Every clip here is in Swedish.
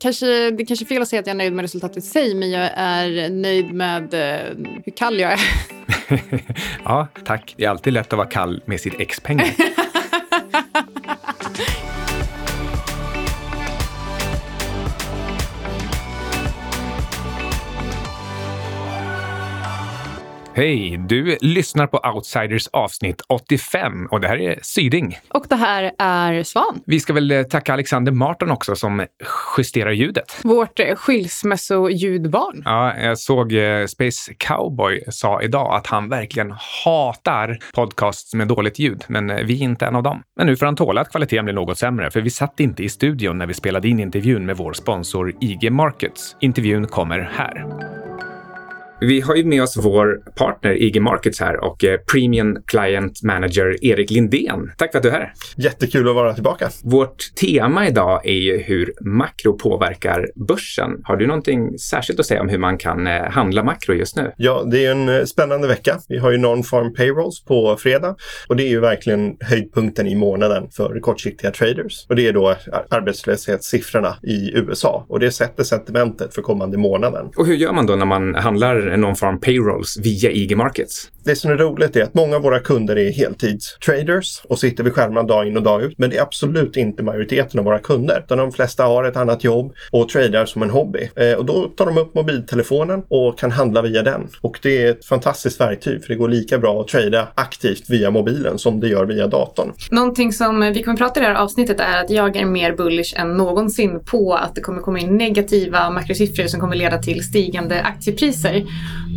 Kanske, det är kanske är fel att säga att jag är nöjd med resultatet i sig, men jag är nöjd med eh, hur kall jag är. ja, tack. Det är alltid lätt att vara kall med sitt ex-pengar. Hej! Du lyssnar på Outsiders avsnitt 85 och det här är Syding. Och det här är Svan. Vi ska väl eh, tacka Alexander Martin också som justerar ljudet. Vårt eh, skilsmässoljudbarn. Ja, jag såg eh, Space Cowboy sa idag att han verkligen hatar podcasts med dåligt ljud, men vi är inte en av dem. Men nu får han tåla att kvaliteten blir något sämre, för vi satt inte i studion när vi spelade in intervjun med vår sponsor IG Markets. Intervjun kommer här. Vi har ju med oss vår partner IG Markets här och eh, Premium Client Manager Erik Lindén. Tack för att du är här. Jättekul att vara tillbaka. Vårt tema idag är ju hur makro påverkar börsen. Har du någonting särskilt att säga om hur man kan eh, handla makro just nu? Ja, det är en eh, spännande vecka. Vi har ju non-farm payrolls på fredag och det är ju verkligen höjdpunkten i månaden för kortsiktiga traders. Och det är då arbetslöshetssiffrorna i USA och det sätter sentimentet för kommande månaden. Och hur gör man då när man handlar non-farm payrolls via IG Markets. Det som är roligt är att många av våra kunder är heltidstraders och sitter vid skärmarna dag in och dag ut. Men det är absolut inte majoriteten av våra kunder. Utan de flesta har ett annat jobb och tradar som en hobby. Eh, och då tar de upp mobiltelefonen och kan handla via den. Och det är ett fantastiskt verktyg för det går lika bra att trada aktivt via mobilen som det gör via datorn. Någonting som vi kommer att prata i det här avsnittet är att jag är mer bullish än någonsin på att det kommer komma in negativa makrosiffror som kommer leda till stigande aktiepriser.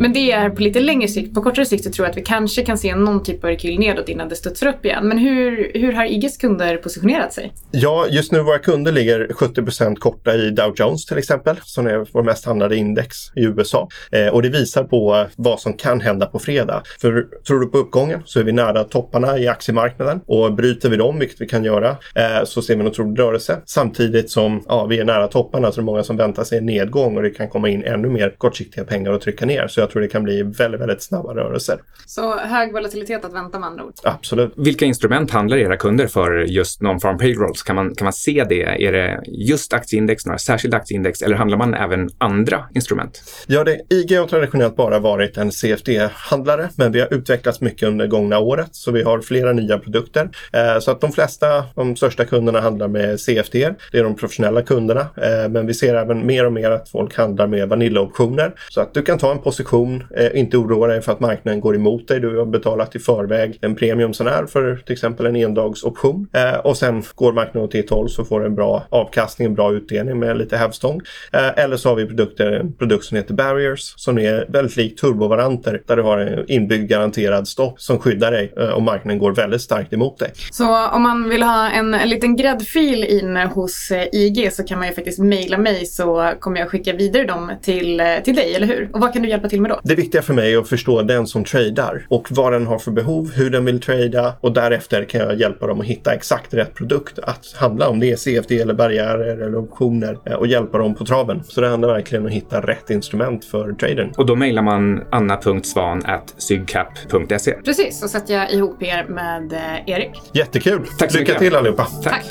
Men det är på lite längre sikt. På kortare sikt så tror jag att vi kanske kan se någon typ av rekyl nedåt innan det studsar upp igen. Men hur, hur har IGs kunder positionerat sig? Ja, just nu våra kunder ligger 70% korta i Dow Jones till exempel, som är vår mest handlade index i USA. Eh, och det visar på vad som kan hända på fredag. För tror du på uppgången så är vi nära topparna i aktiemarknaden och bryter vi dem, vilket vi kan göra, eh, så ser vi en otrolig rörelse. Samtidigt som ja, vi är nära topparna så är det många som väntar sig en nedgång och det kan komma in ännu mer kortsiktiga pengar och trycka ner. Så jag tror det kan bli väldigt, väldigt snabba rörelser. Så hög volatilitet att vänta med andra ord? Absolut. Vilka instrument handlar era kunder för just non-farm payrolls? Kan man, kan man se det? Är det just aktieindex, några särskilda aktieindex eller handlar man även andra instrument? Ja, det, IG har traditionellt bara varit en CFD-handlare, men vi har utvecklats mycket under gångna året, så vi har flera nya produkter. Eh, så att de flesta, de största kunderna handlar med CFD. Det är de professionella kunderna, eh, men vi ser även mer och mer att folk handlar med Vanilla-optioner. Så att du kan ta en position, eh, inte oroa dig för att marknaden går emot dig. Du har betalat i förväg en premium sån här för till exempel en endagsoption. Eh, och sen går marknaden åt ett håll så får du en bra avkastning, en bra utdelning med lite hävstång. Eh, eller så har vi produkter, en produkt som heter Barriers som är väldigt lik turbovaranter där du har en inbyggd garanterad stopp som skyddar dig eh, om marknaden går väldigt starkt emot dig. Så om man vill ha en, en liten gräddfil in hos eh, IG så kan man ju faktiskt mejla mig så kommer jag skicka vidare dem till, eh, till dig, eller hur? Och vad kan du hjälpa till med då? Det viktiga för mig är att förstå den som tradar och vad den har för behov, hur den vill trada och därefter kan jag hjälpa dem att hitta exakt rätt produkt att handla om det är CFD eller barriärer eller optioner eh, och hjälpa dem på traven. Så det handlar verkligen om att hitta rätt instrument för traden. Och då mejlar man anna.svan.sygcap.se. Precis, så sätter jag ihop er med eh, Erik. Jättekul! Tack så Lycka mycket. till allihopa! Tack. Tack.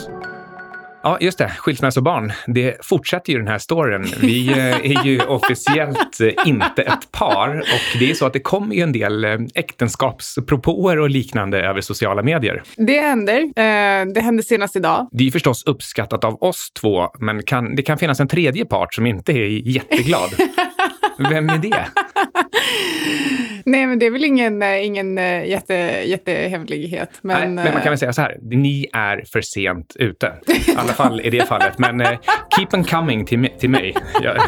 Ja, just det. Skilsmässobarn. Det fortsätter ju den här storyn. Vi eh, är ju officiellt eh, inte ett par och det är så att det kommer ju en del eh, äktenskapspropåer och liknande över sociala medier. Det händer. Det hände senast idag. Det är ju förstås uppskattat av oss två, men kan, det kan finnas en tredje part som inte är jätteglad. Vem är det? Nej, men det är väl ingen, eh, ingen eh, jätte, jättehemlighet. Men, Nej, men man kan väl säga så här, ni är för sent ute. I alla fall i det fallet. Men eh, keep on coming till, till mig. Eh,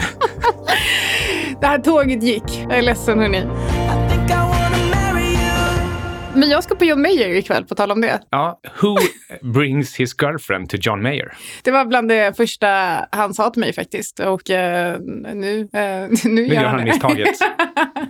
det här tåget gick. Jag är ledsen, hörni. Men jag ska på John Mayer ikväll, på tal om det. ja, who brings his girlfriend to John Mayer? Det var bland det första han sa till mig faktiskt. Och eh, nu, eh, nu, Nu gör han det. misstaget.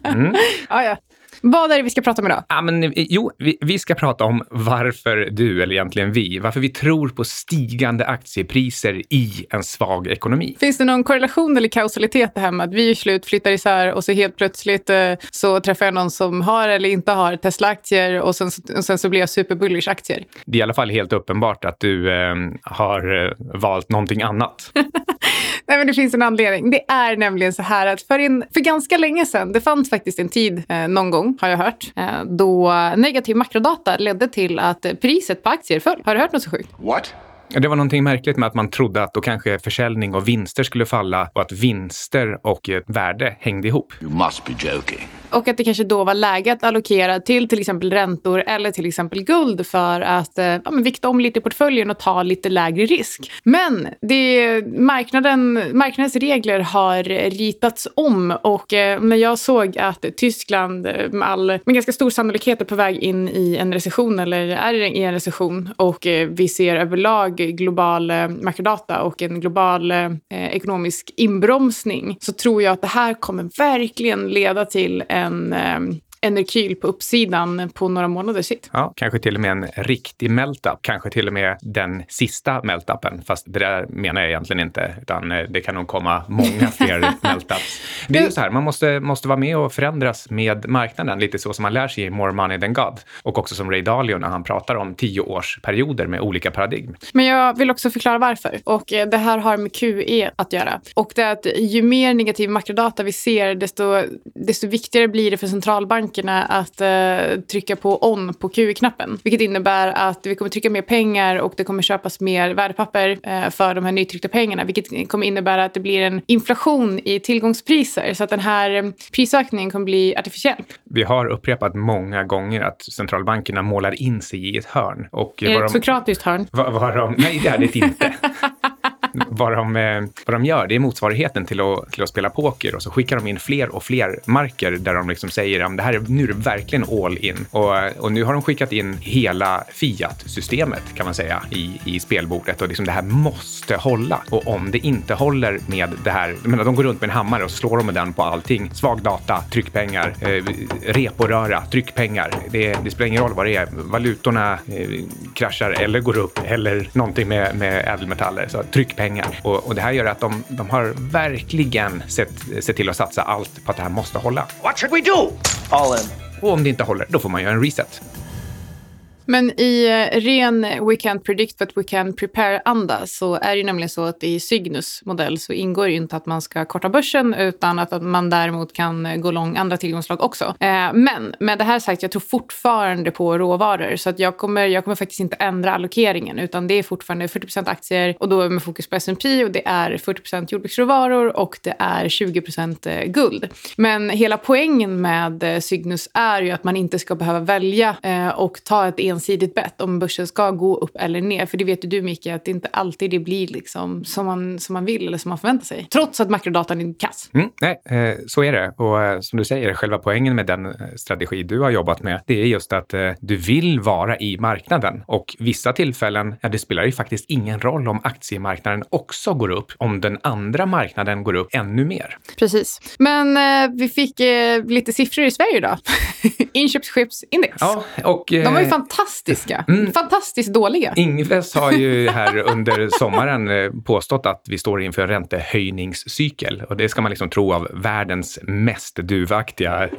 Mm. ja, ja. Vad är det vi ska prata om idag? Ja, men, eh, jo, vi, vi ska prata om varför du, eller egentligen vi, varför vi tror på stigande aktiepriser i en svag ekonomi. Finns det någon korrelation eller kausalitet det här med att vi är slut, flyttar isär och så helt plötsligt eh, så träffar jag någon som har eller inte har Tesla-aktier och sen, och sen så blir jag superbullish aktier. Det är i alla fall helt uppenbart att du eh, har eh, valt någonting annat. Nej, men det finns en anledning. Det är nämligen så här att för, en, för ganska länge sedan, det fanns faktiskt en tid, eh, någon gång har jag hört, eh, då negativ makrodata ledde till att eh, priset på aktier föll. Har du hört något så sjukt? What? Det var någonting märkligt med att man trodde att då kanske försäljning och vinster skulle falla och att vinster och värde hängde ihop. You must be joking. Och att det kanske då var läge att allokera till till exempel räntor eller till exempel guld för att eh, ja, men vikta om lite i portföljen och ta lite lägre risk. Men det, marknaden, marknadens regler har ritats om och eh, när jag såg att Tyskland eh, med, all, med ganska stor sannolikhet är på väg in i en recession eller är i en recession och vi ser överlag global eh, makrodata och en global eh, ekonomisk inbromsning så tror jag att det här kommer verkligen leda till en eh, en rekyl på uppsidan på några månader sitt. Ja, kanske till och med en riktig meltup. Kanske till och med den sista meltupen. Fast det där menar jag egentligen inte, utan eh, det kan nog komma många fler meltups. Det är ju så här, man måste, måste vara med och förändras med marknaden, lite så som man lär sig i More Money Than God. Och också som Ray Dalio när han pratar om tioårsperioder med olika paradigm. Men jag vill också förklara varför. Och eh, det här har med QE att göra. Och det är att ju mer negativ makrodata vi ser, desto, desto viktigare blir det för centralbanken bankerna att eh, trycka på on på QE-knappen. Vilket innebär att vi kommer trycka mer pengar och det kommer köpas mer värdepapper eh, för de här nytryckta pengarna. Vilket kommer innebära att det blir en inflation i tillgångspriser. Så att den här eh, prisökningen kommer bli artificiell. Vi har upprepat många gånger att centralbankerna målar in sig i ett hörn. Och är det ett sokratiskt hörn? Vad, vad de, nej, det är det inte. vad, de, eh, vad de gör, det är motsvarigheten till att, till att spela poker och så skickar de in fler och fler marker där de liksom säger att det här är, nu är det verkligen all in. Och, och nu har de skickat in hela Fiat-systemet kan man säga i, i spelbordet och liksom det här måste hålla. Och om det inte håller med det här, jag menar, de går runt med en hammare och slår de med den på allting. Svag data, tryckpengar, eh, reporöra, tryckpengar. Det, det, spelar ingen roll vad det är. Valutorna eh, kraschar eller går upp eller någonting med, med ädelmetaller. Så tryck pengar. Och, och det här gör att de, de har verkligen sett, sett till att satsa allt på att det här måste hålla. What should we do? All in. Och om det inte håller, då får man göra en reset. Men i eh, ren We can't predict but we can prepare-anda så är det ju nämligen så att i Cygnus modell så ingår ju inte att man ska korta börsen utan att man däremot kan gå lång andra tillgångslag också. Eh, men med det här sagt, jag tror fortfarande på råvaror så att jag kommer, jag kommer faktiskt inte ändra allokeringen utan det är fortfarande 40% aktier och då med fokus på S&P och det är 40% jordbruksråvaror och det är 20% eh, guld. Men hela poängen med Cygnus är ju att man inte ska behöva välja och ta ett en ensidigt bett om börsen ska gå upp eller ner. För det vet ju du Micke, att det inte alltid det blir liksom som, man, som man vill eller som man förväntar sig. Trots att makrodatan är kass. Mm, nej, eh, så är det. Och eh, som du säger, själva poängen med den eh, strategi du har jobbat med, det är just att du vill vara i marknaden. Och vissa tillfällen, ja, det spelar ju faktiskt ingen roll om aktiemarknaden också går upp, om den andra marknaden går upp ännu mer. Precis. Men eh, vi fick eh, lite siffror i Sverige idag. Inköpschefsindex. Ja, och, De var ju fantastiska fantastiska. Mm. Fantastiskt dåliga. Ingves har ju här under sommaren eh, påstått att vi står inför en räntehöjningscykel. Och det ska man liksom tro av världens mest duvaktiga eh,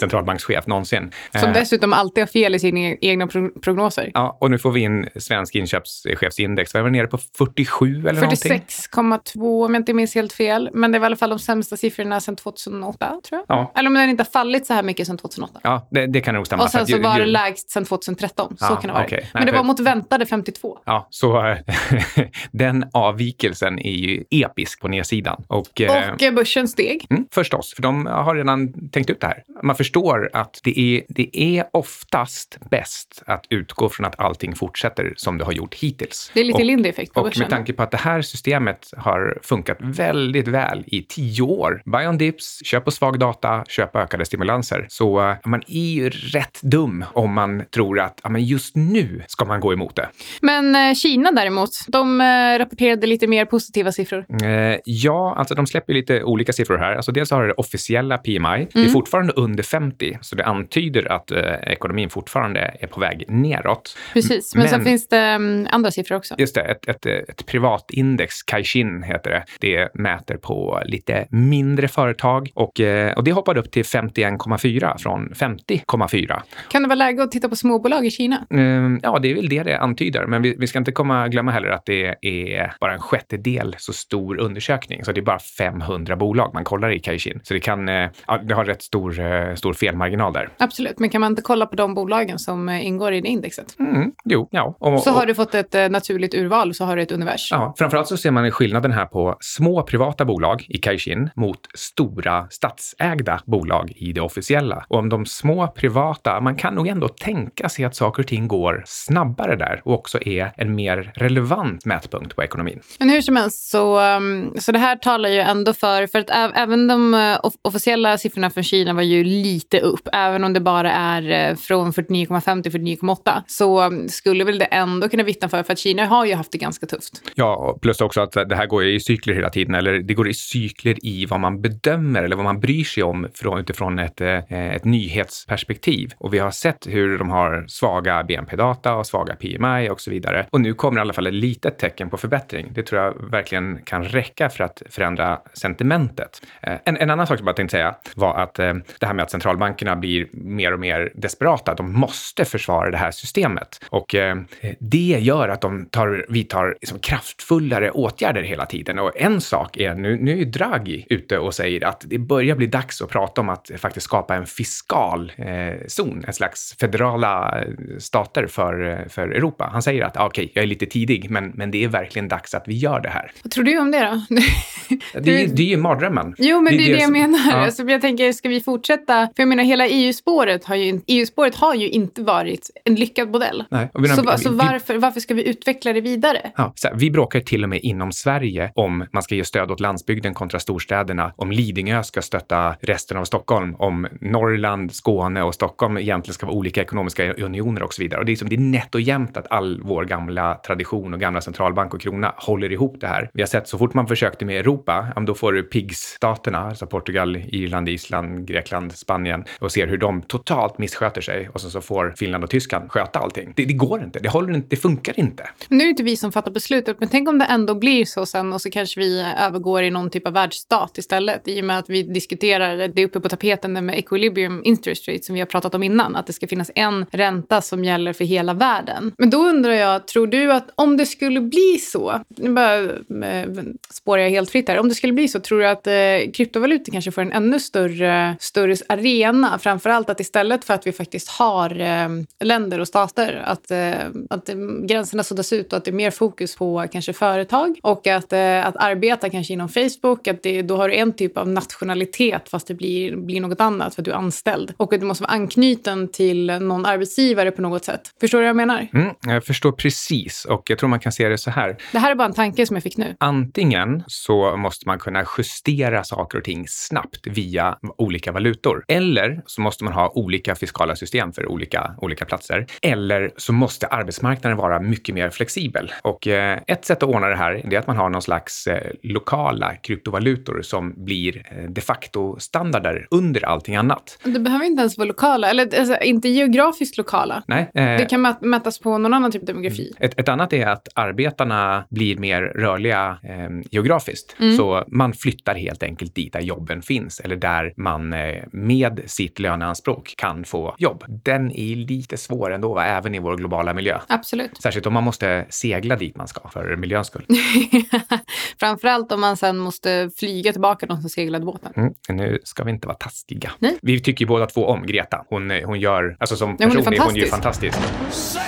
centralbankschef någonsin. Som eh, dessutom alltid har fel i sina e-, egna prognoser. Ja, och nu får vi in svensk inköpschefsindex. Vad var nere på 47 eller 46,2 om jag inte minns helt fel. Men det var i alla fall de sämsta siffrorna sedan 2008, tror jag. Ja. Eller om den inte har fallit så här mycket sedan 2008. Ja, det, det kan nog stämma. Och sen så var det lägst sedan 2013. 13. Så ja, kan det vara. Okay. Men det var mot väntade 52. Ja, så den avvikelsen är ju episk på nedsidan. Och, eh, och börsen steg. Mm, förstås, för de har redan tänkt ut det här. Man förstår att det är, det är oftast bäst att utgå från att allting fortsätter som det har gjort hittills. Det är lite Lindy-effekt på och börsen. Och med tanke på att det här systemet har funkat väldigt väl i tio år. Buy on dips, köp på svag data, köp ökade stimulanser. Så uh, man är ju rätt dum om man tror att men just nu ska man gå emot det. Men eh, Kina däremot, de eh, rapporterade lite mer positiva siffror. Eh, ja, alltså de släpper lite olika siffror här. Alltså dels har det officiella PMI. Mm. Det är mm. fortfarande under 50, så det antyder att ekonomin fortfarande är på väg neråt. Precis, men, men sen finns det um, andra siffror också. Just det, ett, ett, ett privatindex, Caixin heter det. Det mäter på lite mindre företag och, och det hoppade upp till 51,4 från 50,4. Kan det vara läge att titta på småbolag i Kina? Ehm, Ja, det är väl det det antyder. Men vi, vi ska inte komma, glömma heller att det är bara en sjättedel så stor undersökning. Så det är bara 500 bolag man kollar i Caixin. Så det kan, eh, ja, det har rätt stor, eh, stor felmarginal där. Absolut, men kan man inte kolla på de bolagen som eh, ingår i det indexet? Mm, jo, ja. Och, Så och- har du fått ett naturligt urval, så har du ett univers. Ja, framförallt så ser man skillnaden här på små privata bolag i Caixin mot stora statsägda bolag i det officiella. Och om de små privata, man kan nog ändå tänka sig att saker och ting går snabbare där och också är en mer relevant mätpunkt på ekonomin. Men hur som helst, så, um, så det här talar ju ändå för, för att även de off- officiella siffrorna från Kina var ju lite upp, även om det bara är eh, från 49,5 till 49,8, så um, skulle väl det ändå kunna vittna för, för att Kina har ju haft det ganska tufft. Ja, plus också att det här går i cykler hela tiden, eller det går i cykler i vad man bedömer eller vad man bryr sig om från, utifrån ett, eh, ett nyhetsperspektiv. Och vi har sett hur de har svaga BNP-data och svaga PMI och så vidare. Och nu kommer i alla fall ett litet tecken på förbättring. Det tror jag verkligen kan räcka för att förändra sentimentet. Eh, en, en annan sak som jag tänkte säga var att eh, det här med att centralbankerna blir mer och mer desperata. De måste försvara det här systemet och eh, det gör att de tar, vidtar liksom kraftfullare åtgärder hela tiden. Och en sak är nu, nu är Draghi ute och säger att det börjar bli dags att prata om att faktiskt skapa en fiskal eh, zon, en slags federala stater för, för Europa. Han säger att ah, okej, jag är lite tidig, men, men det är verkligen dags att vi gör det här. Vad tror du om det då? Det, är- det är ju mardrömmen. Jo, men det är det, jag som- menar. Ja. Alltså, jag tänker, ska vi fortsätta? För jag menar, hela EU-spåret har ju, EU-spåret har ju inte varit en lyckad modell. Nej, vi- Så, va- så vi- varför, varför ska vi utveckla det vidare? Ja, här, vi bråkar till och med inom Sverige om man ska ge stöd åt landsbygden kontra storstäderna, om Lidingö ska stötta resten av Stockholm, om Norrland, Skåne och Stockholm egentligen ska vara olika ekonomiska unioner och så vidare. Och det är, liksom, det är nätt och jämnt att all vår gamla tradition och gamla centralbank och krona håller ihop det här. Vi har sett så fort man försökte med Europa, ja, men då får du PIGS-staterna, alltså Portugal, Irland, Island, Grekland, Spanien och ser hur de totalt missköter sig och så, så får Finland och Tyskland sköta allting. Det, det går inte, det, håller inte, det funkar inte. Nu är det inte vi som fattar beslutet, men tänk om det ändå blir så sen och så kanske vi övergår i någon typ av världsstat istället. I och med att vi diskuterar, det är uppe på tapeten det med equilibrium interest rate som vi har pratat om innan, att det ska finnas en ränta som gäller för hela världen. Men då undrar jag, tror du att om det skulle bli så, nu bara eh, spårar jag helt fritt här, om det skulle bli så, tror du att eh, kryptovalutor kanske får en ännu större, större arena? Framförallt att istället för att vi faktiskt har eh, länder och stater, att, eh, att eh, gränserna suddas ut och att det är mer fokus på kanske företag och att, eh, att arbeta kanske inom Facebook, att det, då har du en typ av nationalitet fast det blir, blir något annat för att du är anställd. Och att du måste vara anknuten till någon arbetsgivare på något sätt. Förstår du vad jag menar? Mm, jag förstår precis och jag tror man kan se det så här. Det här är bara en tanke som jag fick nu. Antingen så måste man kunna justera saker och ting snabbt via olika valutor. Eller så måste man ha olika fiskala system för olika, olika platser. Eller så måste arbetsmarknaden vara mycket mer flexibel. Och eh, ett sätt att ordna det här det är att man har någon slags eh, lokala kryptovalutor som blir eh, de facto standarder under allting annat. Det behöver inte ens vara lokala, eller alltså, inte geografiskt lokala. Nej, eh, Det kan mät- mätas på någon annan typ av demografi. Ett, ett annat är att arbetarna blir mer rörliga eh, geografiskt. Mm. Så man flyttar helt enkelt dit där jobben finns eller där man eh, med sitt löneanspråk kan få jobb. Den är lite svår ändå, va? även i vår globala miljö. Absolut. Särskilt om man måste segla dit man ska för miljöns skull. Framförallt om man sen måste flyga tillbaka de som seglade båten. Mm. Nu ska vi inte vara taskiga. Nej. Vi tycker ju båda två om Greta. Hon, hon gör, alltså som hon är person är hon ju fantastisk. fantastisk.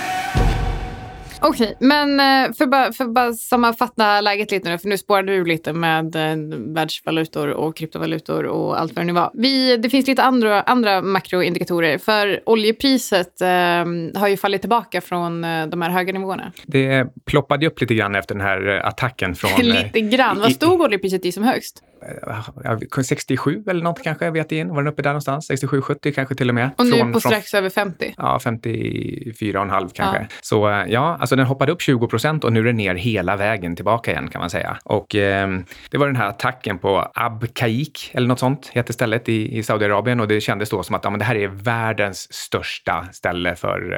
Okej, men eh, för bara, för bara sammanfatta läget lite nu, för nu spårade du lite med eh, världsvalutor och kryptovalutor och allt vad det nu var. Vi, det finns lite andra, andra makroindikatorer, för oljepriset eh, har ju fallit tillbaka från eh, de här höga nivåerna. Det ploppade upp lite grann efter den här attacken från... lite grann. i- Vad i- stod oljepriset i som högst? Ja, 67 eller något kanske jag vet in. Var den uppe där någonstans? 67, 70 kanske till och med. Och nu Från- på från- strax över 50. Ja, 54,5 kanske. Ja. Så eh, ja, alltså den hoppade upp 20 procent och nu är den ner hela vägen tillbaka igen kan man säga. Och eh, det var den här attacken på Abqaiq eller något sånt heter stället i, i Saudiarabien och det kändes då som att ja, men det här är världens största ställe för,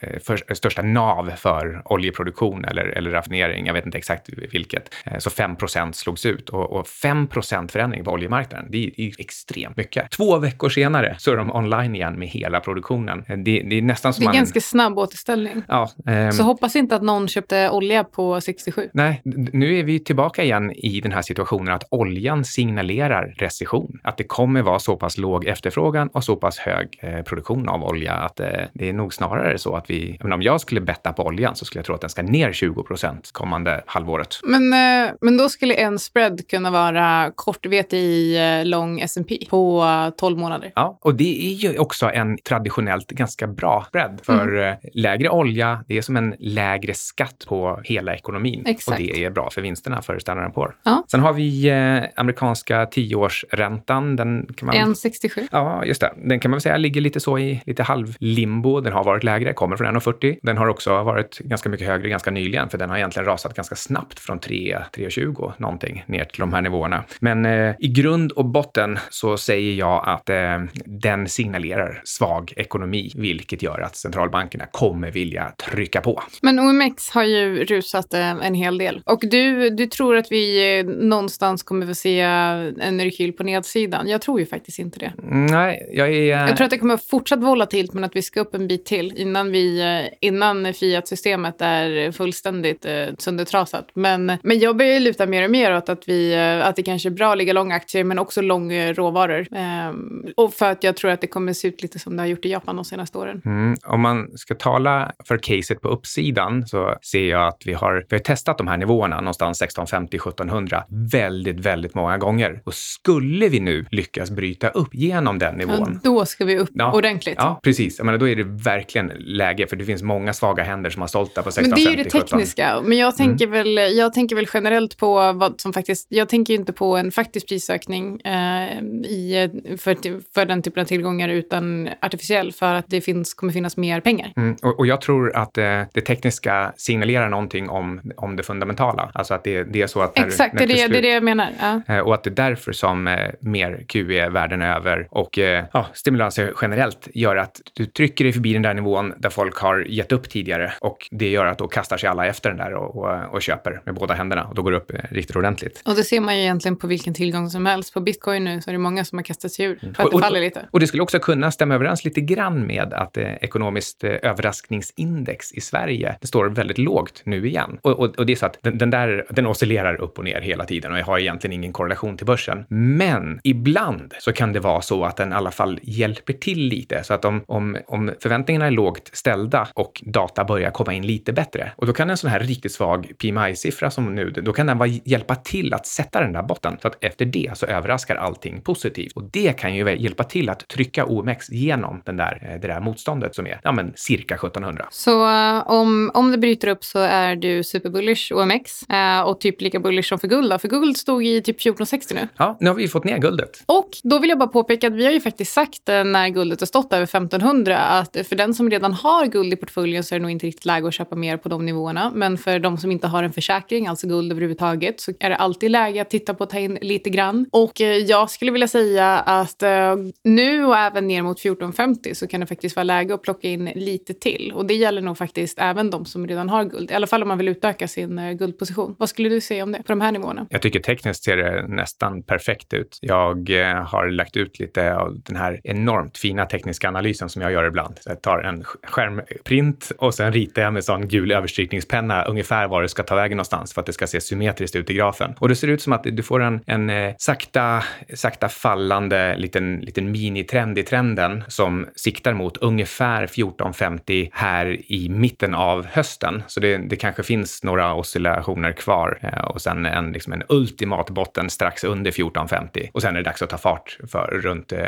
eh, för största nav för oljeproduktion eller, eller raffinering. Jag vet inte exakt vilket. Eh, så 5 procent slogs ut och, och 5 förändring på oljemarknaden. Det är, är extremt mycket. Två veckor senare så är de online igen med hela produktionen. Det, det är nästan som Det är man... ganska snabb återställning. Ja, ehm, Så hoppas inte att någon köpte olja på 67. Nej, nu är vi tillbaka igen i den här situationen att oljan signalerar recession. Att det kommer vara så pass låg efterfrågan och så pass hög eh, produktion av olja att eh, det är nog snarare så att vi, jag menar, om jag skulle betta på oljan så skulle jag tro att den ska ner 20 procent kommande halvåret. Men, eh, men då skulle en spread kunna vara kortvete i eh, lång S&P på eh, 12 månader. Ja, och det är ju också en traditionellt ganska bra spread. För eh, lägre olja, det är som en lägre skatt på hela ekonomin. Exakt. Och det är bra för vinsterna för Standard Poor. Ja. Sen har vi eh, amerikanska tioårsräntan. Den kan man... 1,67. Ja, just det. Den kan man väl säga ligger lite så i lite halvlimbo. Den har varit lägre, kommer från 1,40. Den har också varit ganska mycket högre ganska nyligen, för den har egentligen rasat ganska snabbt från 3, 3,20 någonting ner till de här nivåerna. Men eh, i grund och botten så säger jag att eh, den signalerar svag ekonomi, vilket gör att centralbankerna kommer vilja trycka på. Men OMX har ju rusat eh, en hel del. Och du, du tror att vi eh, någonstans kommer få se en rekyl på nedsidan. Jag tror ju faktiskt inte det. Nej, jag är... Jag tror att det kommer fortsatt volatilt men att vi ska upp en bit till innan, vi, eh, innan Fiat-systemet är fullständigt eh, söndertrasat. Men, men jag börjar ju luta mer och mer åt att, vi, eh, att det kanske bra att ligga lång aktier men också lång eh, råvaror. Ehm, och för att jag tror att det kommer se ut lite som det har gjort i Japan de senaste åren. Mm, om man ska tala för caset på uppsidan så ser jag att vi har, vi har testat de här nivåerna någonstans 1650-1700 väldigt, väldigt många gånger. Och skulle vi nu lyckas bryta upp genom den Ja, nivån då ska vi upp Ja. ordentligt. Ja, precis. Jag menar, då är det verkligen läge, för det finns många svaga händer som har sålt där på 1650 Men det är ju det 17. tekniska. Men jag tänker, väl, jag tänker väl generellt på vad som faktiskt... Jag tänker ju inte på en faktisk prisökning eh, i, för, för den typen av tillgångar utan artificiell för att det finns, kommer finnas mer pengar. Mm, och, och jag tror att eh, det tekniska signalerar någonting om, om det fundamentala. Alltså att det, det är så att när, Exakt, när är det, till det är slut- det jag menar. Ja. Eh, Och att det är därför som eh, mer QE världen över och eh, ja, stimulanser generellt gör att du trycker dig förbi den där nivån där folk har gett upp tidigare och det gör att då kastar sig alla efter den där och, och, och köper med båda händerna och då går det upp eh, riktigt ordentligt. Och det ser man ju egentligen på vilken tillgång som helst. På bitcoin nu så är det många som har kastat sig ur för att Och- det faller lite. Och det skulle också kunna stämma överens lite grann med att eh, ekonomiskt eh, överraskningsindex i Sverige, det står väldigt lågt nu igen. Och, och, och det är så att den, den där, den oscillerar upp och ner hela tiden och jag har egentligen ingen korrelation till börsen. Men ibland så kan det vara så att den i alla fall hjälper till lite. Så att om, om, om förväntningarna är lågt ställda och data börjar komma in lite bättre, och då kan en sån här riktigt svag PMI-siffra som nu, då kan den vara, hjälpa till att sätta den där botten. Så att efter det så överraskar allting positivt. Och det kan ju hjälpa till att trycka OMX genom den där, eh, det där motståndet som är ja, men cirka 1700. Så eh, om, om det bryter upp så är du superbullish OMX eh, och typ lika bullish som för guld. Då. För guld stod i typ 1460 nu. Ja, nu har vi fått ner guldet. Och då vill jag bara påpeka att vi har ju faktiskt sagt när guldet har stått över 1500 att för den som redan har guld i portföljen så är det nog inte riktigt läge att köpa mer på de nivåerna. Men för de som inte har en försäkring, alltså guld överhuvudtaget, så är det alltid läge att titta på att ta in lite grann. Och eh, jag skulle vilja säga att eh, nu och även ner mot 1450 så kan det faktiskt vara läge att plocka in lite till. Och det gäller nog faktiskt även de som redan har guld, i alla fall om man vill utöka sin eh, guldposition. Vad skulle du säga om det på de här nivåerna? Jag tycker tekniskt ser det nästan perfekt ut. Jag har lagt ut lite av den här enormt fina tekniska analysen som jag gör ibland. Så jag tar en skärmprint och sen ritar jag med sån gul överstrykningspenna ungefär var det ska ta vägen någonstans för att det ska se symmetriskt ut i grafen. Och det ser ut som att du får en, en eh, sakta, sakta fallande liten, liten minitrend i trenden som siktar mot ungefär 1450 här i mitten av hösten. Så det, det kanske finns några oscillationer kvar eh, och sen en, liksom en ultimat botten strax under 1450 och sen är det dags att ta fart för runt eh,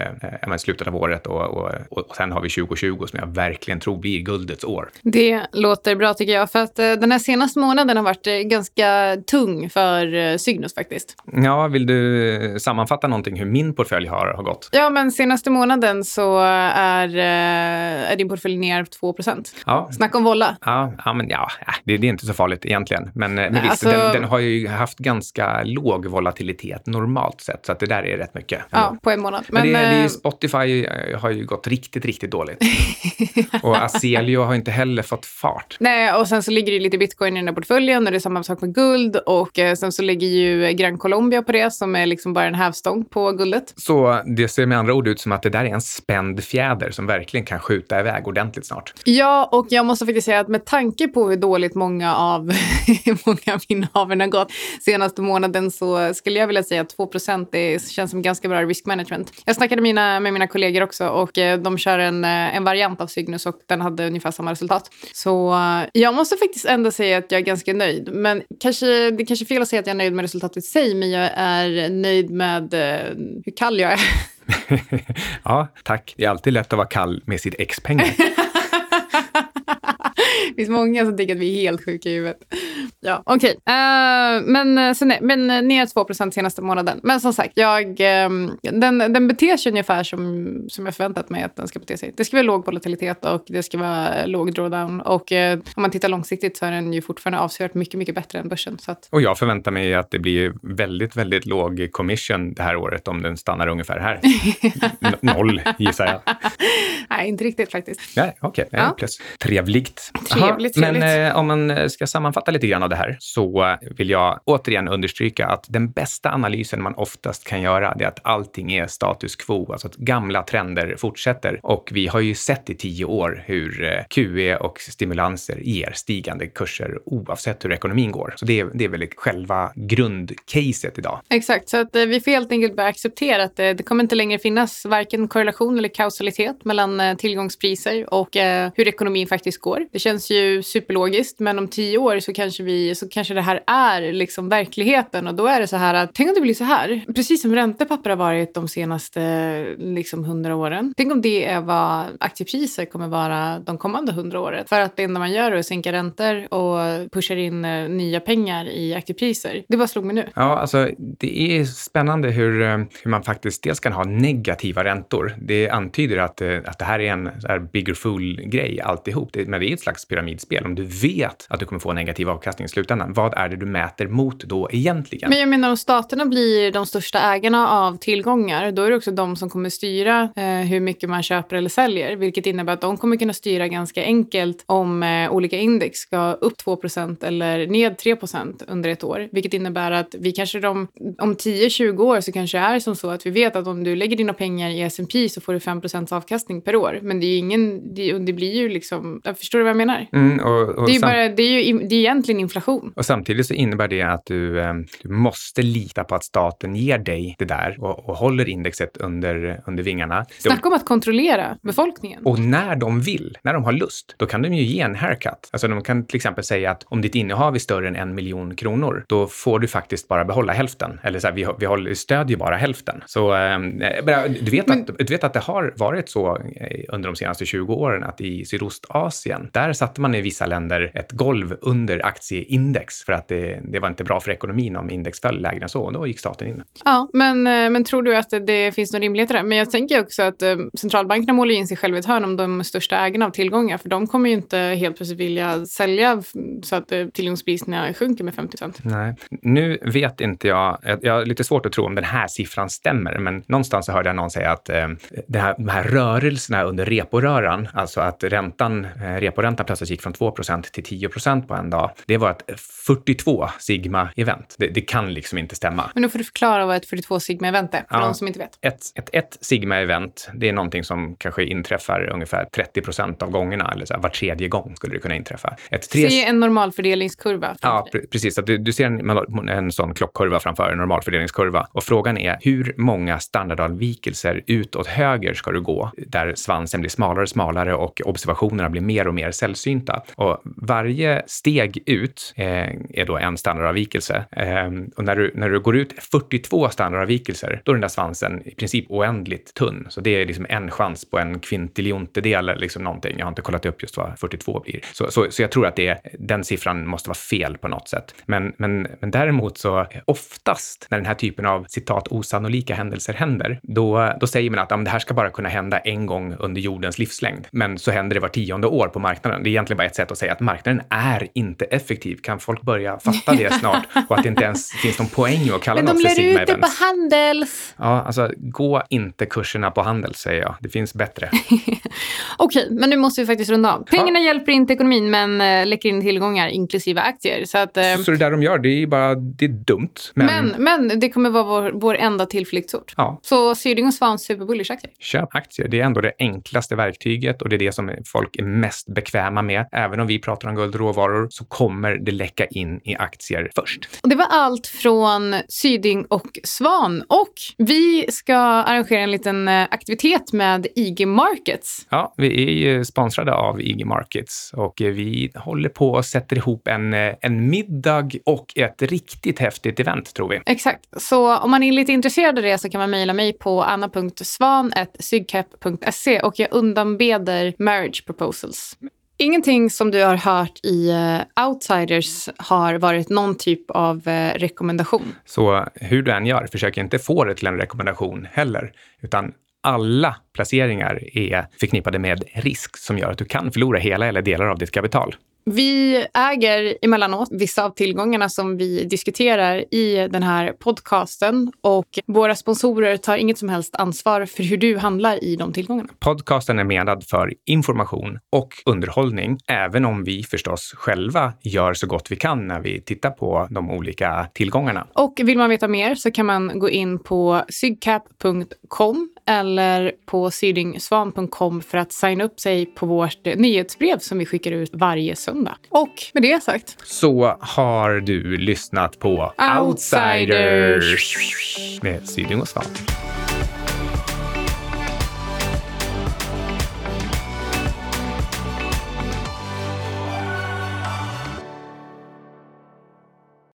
men slutet av året och, och, och sen har vi 2020 som jag verkligen tror blir guldets år. Det låter bra tycker jag. För att eh, den här senaste månaden har varit eh, ganska tung för eh, Cygnus faktiskt. Ja, vill du sammanfatta någonting hur min portfölj har, har gått? Ja, men senaste månaden så är, eh, är din portfölj ner 2 Ja, Snacka om volla. Ja, ja, men ja, det, det är inte så farligt egentligen. Men, men visst, alltså- den, den har ju haft ganska låg volatilitet normalt sett, så att det där är rätt mycket. Ja, på en månad. Men, Men, det, det är eh, ju Spotify eh, har ju gått riktigt, riktigt dåligt. och Aselio har inte heller fått fart. Nej, och sen så ligger det lite bitcoin i den där portföljen och det är samma sak med guld och eh, sen så ligger ju Gran Colombia på det som är liksom bara en hävstång på guldet. Så det ser med andra ord ut som att det där är en spänd fjäder som verkligen kan skjuta iväg ordentligt snart. Ja, och jag måste faktiskt säga att med tanke på hur dåligt många av, många av innehaven har gått senaste månaden så skulle jag vilja säga att 2 det känns som ganska bra risk management. Jag snackade mina, med mina kollegor också och eh, de kör en, eh, en variant av Cygnus och den hade ungefär samma resultat. Så eh, jag måste faktiskt ändå säga att jag är ganska nöjd. Men kanske, det är kanske är fel att säga att jag är nöjd med resultatet i sig, men jag är nöjd med hur kall jag är. ja, tack. Det är alltid lätt att vara kall med sitt ex-pengar. det finns många som tycker att vi är helt sjuka i huvudet. Ja, okej. Okay. Uh, eh, men, eh, men eh, ner 2% senaste månaden. Men som sagt, jag, um, den, den beter sig ungefär som, som jag förväntat mig att den ska bete sig. Det ska vara låg volatilitet och det ska vara låg drawdown. Och uh, om man tittar långsiktigt så är den ju fortfarande avsevärt mycket, mycket bättre än börsen. Så att... Och jag förväntar mig att det blir väldigt, väldigt låg commission det här året om den stannar ungefär här. Noll gissar jag. nej, inte riktigt faktiskt. Nej, okej. Okay. Ja. Plus. Trevligt. Trevligt, trevligt. Men eh, om man ska sammanfatta lite grann av det här så vill jag återigen understryka att den bästa analysen man oftast kan göra det är att allting är status quo, alltså att gamla trender fortsätter. Och vi har ju sett i tio år hur eh, QE och stimulanser ger stigande kurser oavsett hur ekonomin går. Så det är, det är väl själva grundcaset idag. Exakt, så att eh, vi får helt enkelt bara acceptera att det, det kommer inte längre finnas varken korrelation eller kausalitet mellan tillgångspriser och hur ekonomin faktiskt går. Det känns ju ju superlogiskt, men om tio år så kanske vi så kanske det här är liksom verkligheten och då är det så här att tänk om det blir så här, precis som räntepapper har varit de senaste liksom hundra åren. Tänk om det är vad aktiepriser kommer vara de kommande hundra åren. För att det enda man gör är att sänka räntor och pushar in eh, nya pengar i aktiepriser. Det bara slog mig nu. Ja, alltså det är spännande hur, eh, hur man faktiskt dels kan ha negativa räntor. Det antyder att, eh, att det här är en så här bigger fool-grej alltihop. Det, men det är ett slags pyramidspel. Om du vet att du kommer få negativ avkastning i slutändan, vad är det du mäter mot då egentligen? Men jag menar om staterna blir de största ägarna av tillgångar, då är det också de som kommer styra eh, hur mycket man köper eller säljer, vilket innebär att de kommer kunna styra ganska enkelt om eh, olika index ska upp 2% eller ned 3% under ett år, vilket innebär att vi kanske de, om 10-20 år så kanske det är som så att vi vet att om du lägger dina pengar i S&P så får du 5% avkastning per år. Men det är ju ingen, det, det blir ju liksom, förstår du vad jag menar? Mm, och, och det är ju bara, det är ju det är egentligen inflation. Och samtidigt så innebär det att du, eh, du måste lita på att staten ger dig det där och, och håller indexet under, under vingarna. Snacka om att kontrollera befolkningen. Och när de vill, när de har lust, då kan de ju ge en haircut. Alltså de kan till exempel säga att om ditt innehav är större än en miljon kronor, då får du faktiskt bara behålla hälften. Eller så här, vi, vi håller, stödjer bara hälften. Så äh, du, vet Men... att, du vet att det har varit så eh, under de senaste 20 åren att i Sydostasien, där satte man i vissa länder ett golv under aktieindex för att det, det var inte bra för ekonomin om index föll lägre än så. Och då gick staten in. Ja, men, eh, men tror du att det finns någon rimlighet i det? Men jag tänker också att eh, centralbankerna målar in sig själva i ett hörn om de största ägarna av tillgångar. För de kommer ju inte helt plötsligt vilja sälja så att eh, tillgångspriserna sjunker med 50 procent. Nej, nu vet inte jag. Jag har lite svårt att tro om den här siffran stämmer, men någonstans så hörde jag någon säga att eh, det här, de här rörelserna under reporöran, alltså att räntan, eh, reporäntan plötsligt gick från 2% till 10% på en dag. Det var ett 42 sigma-event. Det, det, kan liksom inte stämma. Men då får du förklara vad ett 42 sigma-event är, för ja, de som inte vet. Ett, ett, ett sigma-event, det är någonting som kanske inträffar ungefär 30% av gångerna, eller så här, var tredje gång skulle det kunna inträffa. Ett tre... Se en normalfördelningskurva. Ja, pre precis. Att du, du ser en, en sån klockkurva framför en normalfördelningskurva. Och frågan är hur många standardavvikelser utåt höger ska du gå, där svansen blir smalare och smalare och observationerna blir mer och mer sällsynta. Och varje steg ut eh, är då en standardavvikelse. Eh, och när du, när du går ut 42 standardavvikelser, då är den där svansen i princip oändligt tunn. Så det är liksom en chans på en kvintiljontedel eller liksom någonting. Jag har inte kollat upp just vad 42 blir. Så, så, så jag tror att det, är den siffran måste vara fel på något sätt. Men, men, men däremot så oftast när den här typen av citat osannolika händelser händer, då, då säger man att ja, det här ska bara kunna hända en gång under jordens livslängd. Men så händer det var tionde år på marknaden. Det är egentligen bara ett sätt att säga att marknaden är inte effektiv? Kan folk börja fatta det snart? Och att det inte ens finns någon poäng att kalla Men något de för lär Sigma ut det på. Handels. Ja, alltså gå inte kurserna på Handels säger jag. Det finns bättre. Okej, men nu måste vi faktiskt runda av. Pengarna hjälper inte ekonomin men äh, läcker in tillgångar inklusive aktier. Så, att, eh, Så det där de gör, det är bara det är dumt. Men, men, men det kommer vara vår, vår enda tillflyktsort. ja, Så Syding och Svan superbullish aktier. köp aktier. Det är ändå det enklaste verktyget och det är det som folk är mest bekväma med. Även om vi pratar om guld och råvaror så kommer det läcka in i aktier först. Och det var allt från Syding och Svan. Och vi ska arrangera en liten eh, aktivitet med IG Markets. Ja, vi är ju sponsrade av IG Markets och vi håller på och sätter ihop en, eh, en middag och ett riktigt häftigt event tror vi. Exakt. Så om man är lite intresserad av det så kan man mejla mig på anna.svan.sygcap.se och jag undanbeder marriage proposals. Ingenting som du har hört i eh, Outsiders har varit någon typ av eh, rekommendation. Så hur du än gör, försök inte få det till en rekommendation heller, utan alla placeringar är förknippade med risk som gör att du kan förlora hela eller delar av ditt kapital. Vi äger emellanåt vissa av tillgångarna som vi diskuterar i den här podcasten och våra sponsorer tar inget som helst ansvar för hur du handlar i de tillgångarna. Podcasten är menad för information och underhållning, även om vi förstås själva gör så gott vi kan när vi tittar på de olika tillgångarna. Och vill man veta mer så kan man gå in på sygcap.com eller på sydingsvan.com för att signa upp sig på vårt eh, nyhetsbrev som vi skickar ut varje söndag. Och med det sagt, Så har du lyssnat på Outsiders. med Syding och Svan.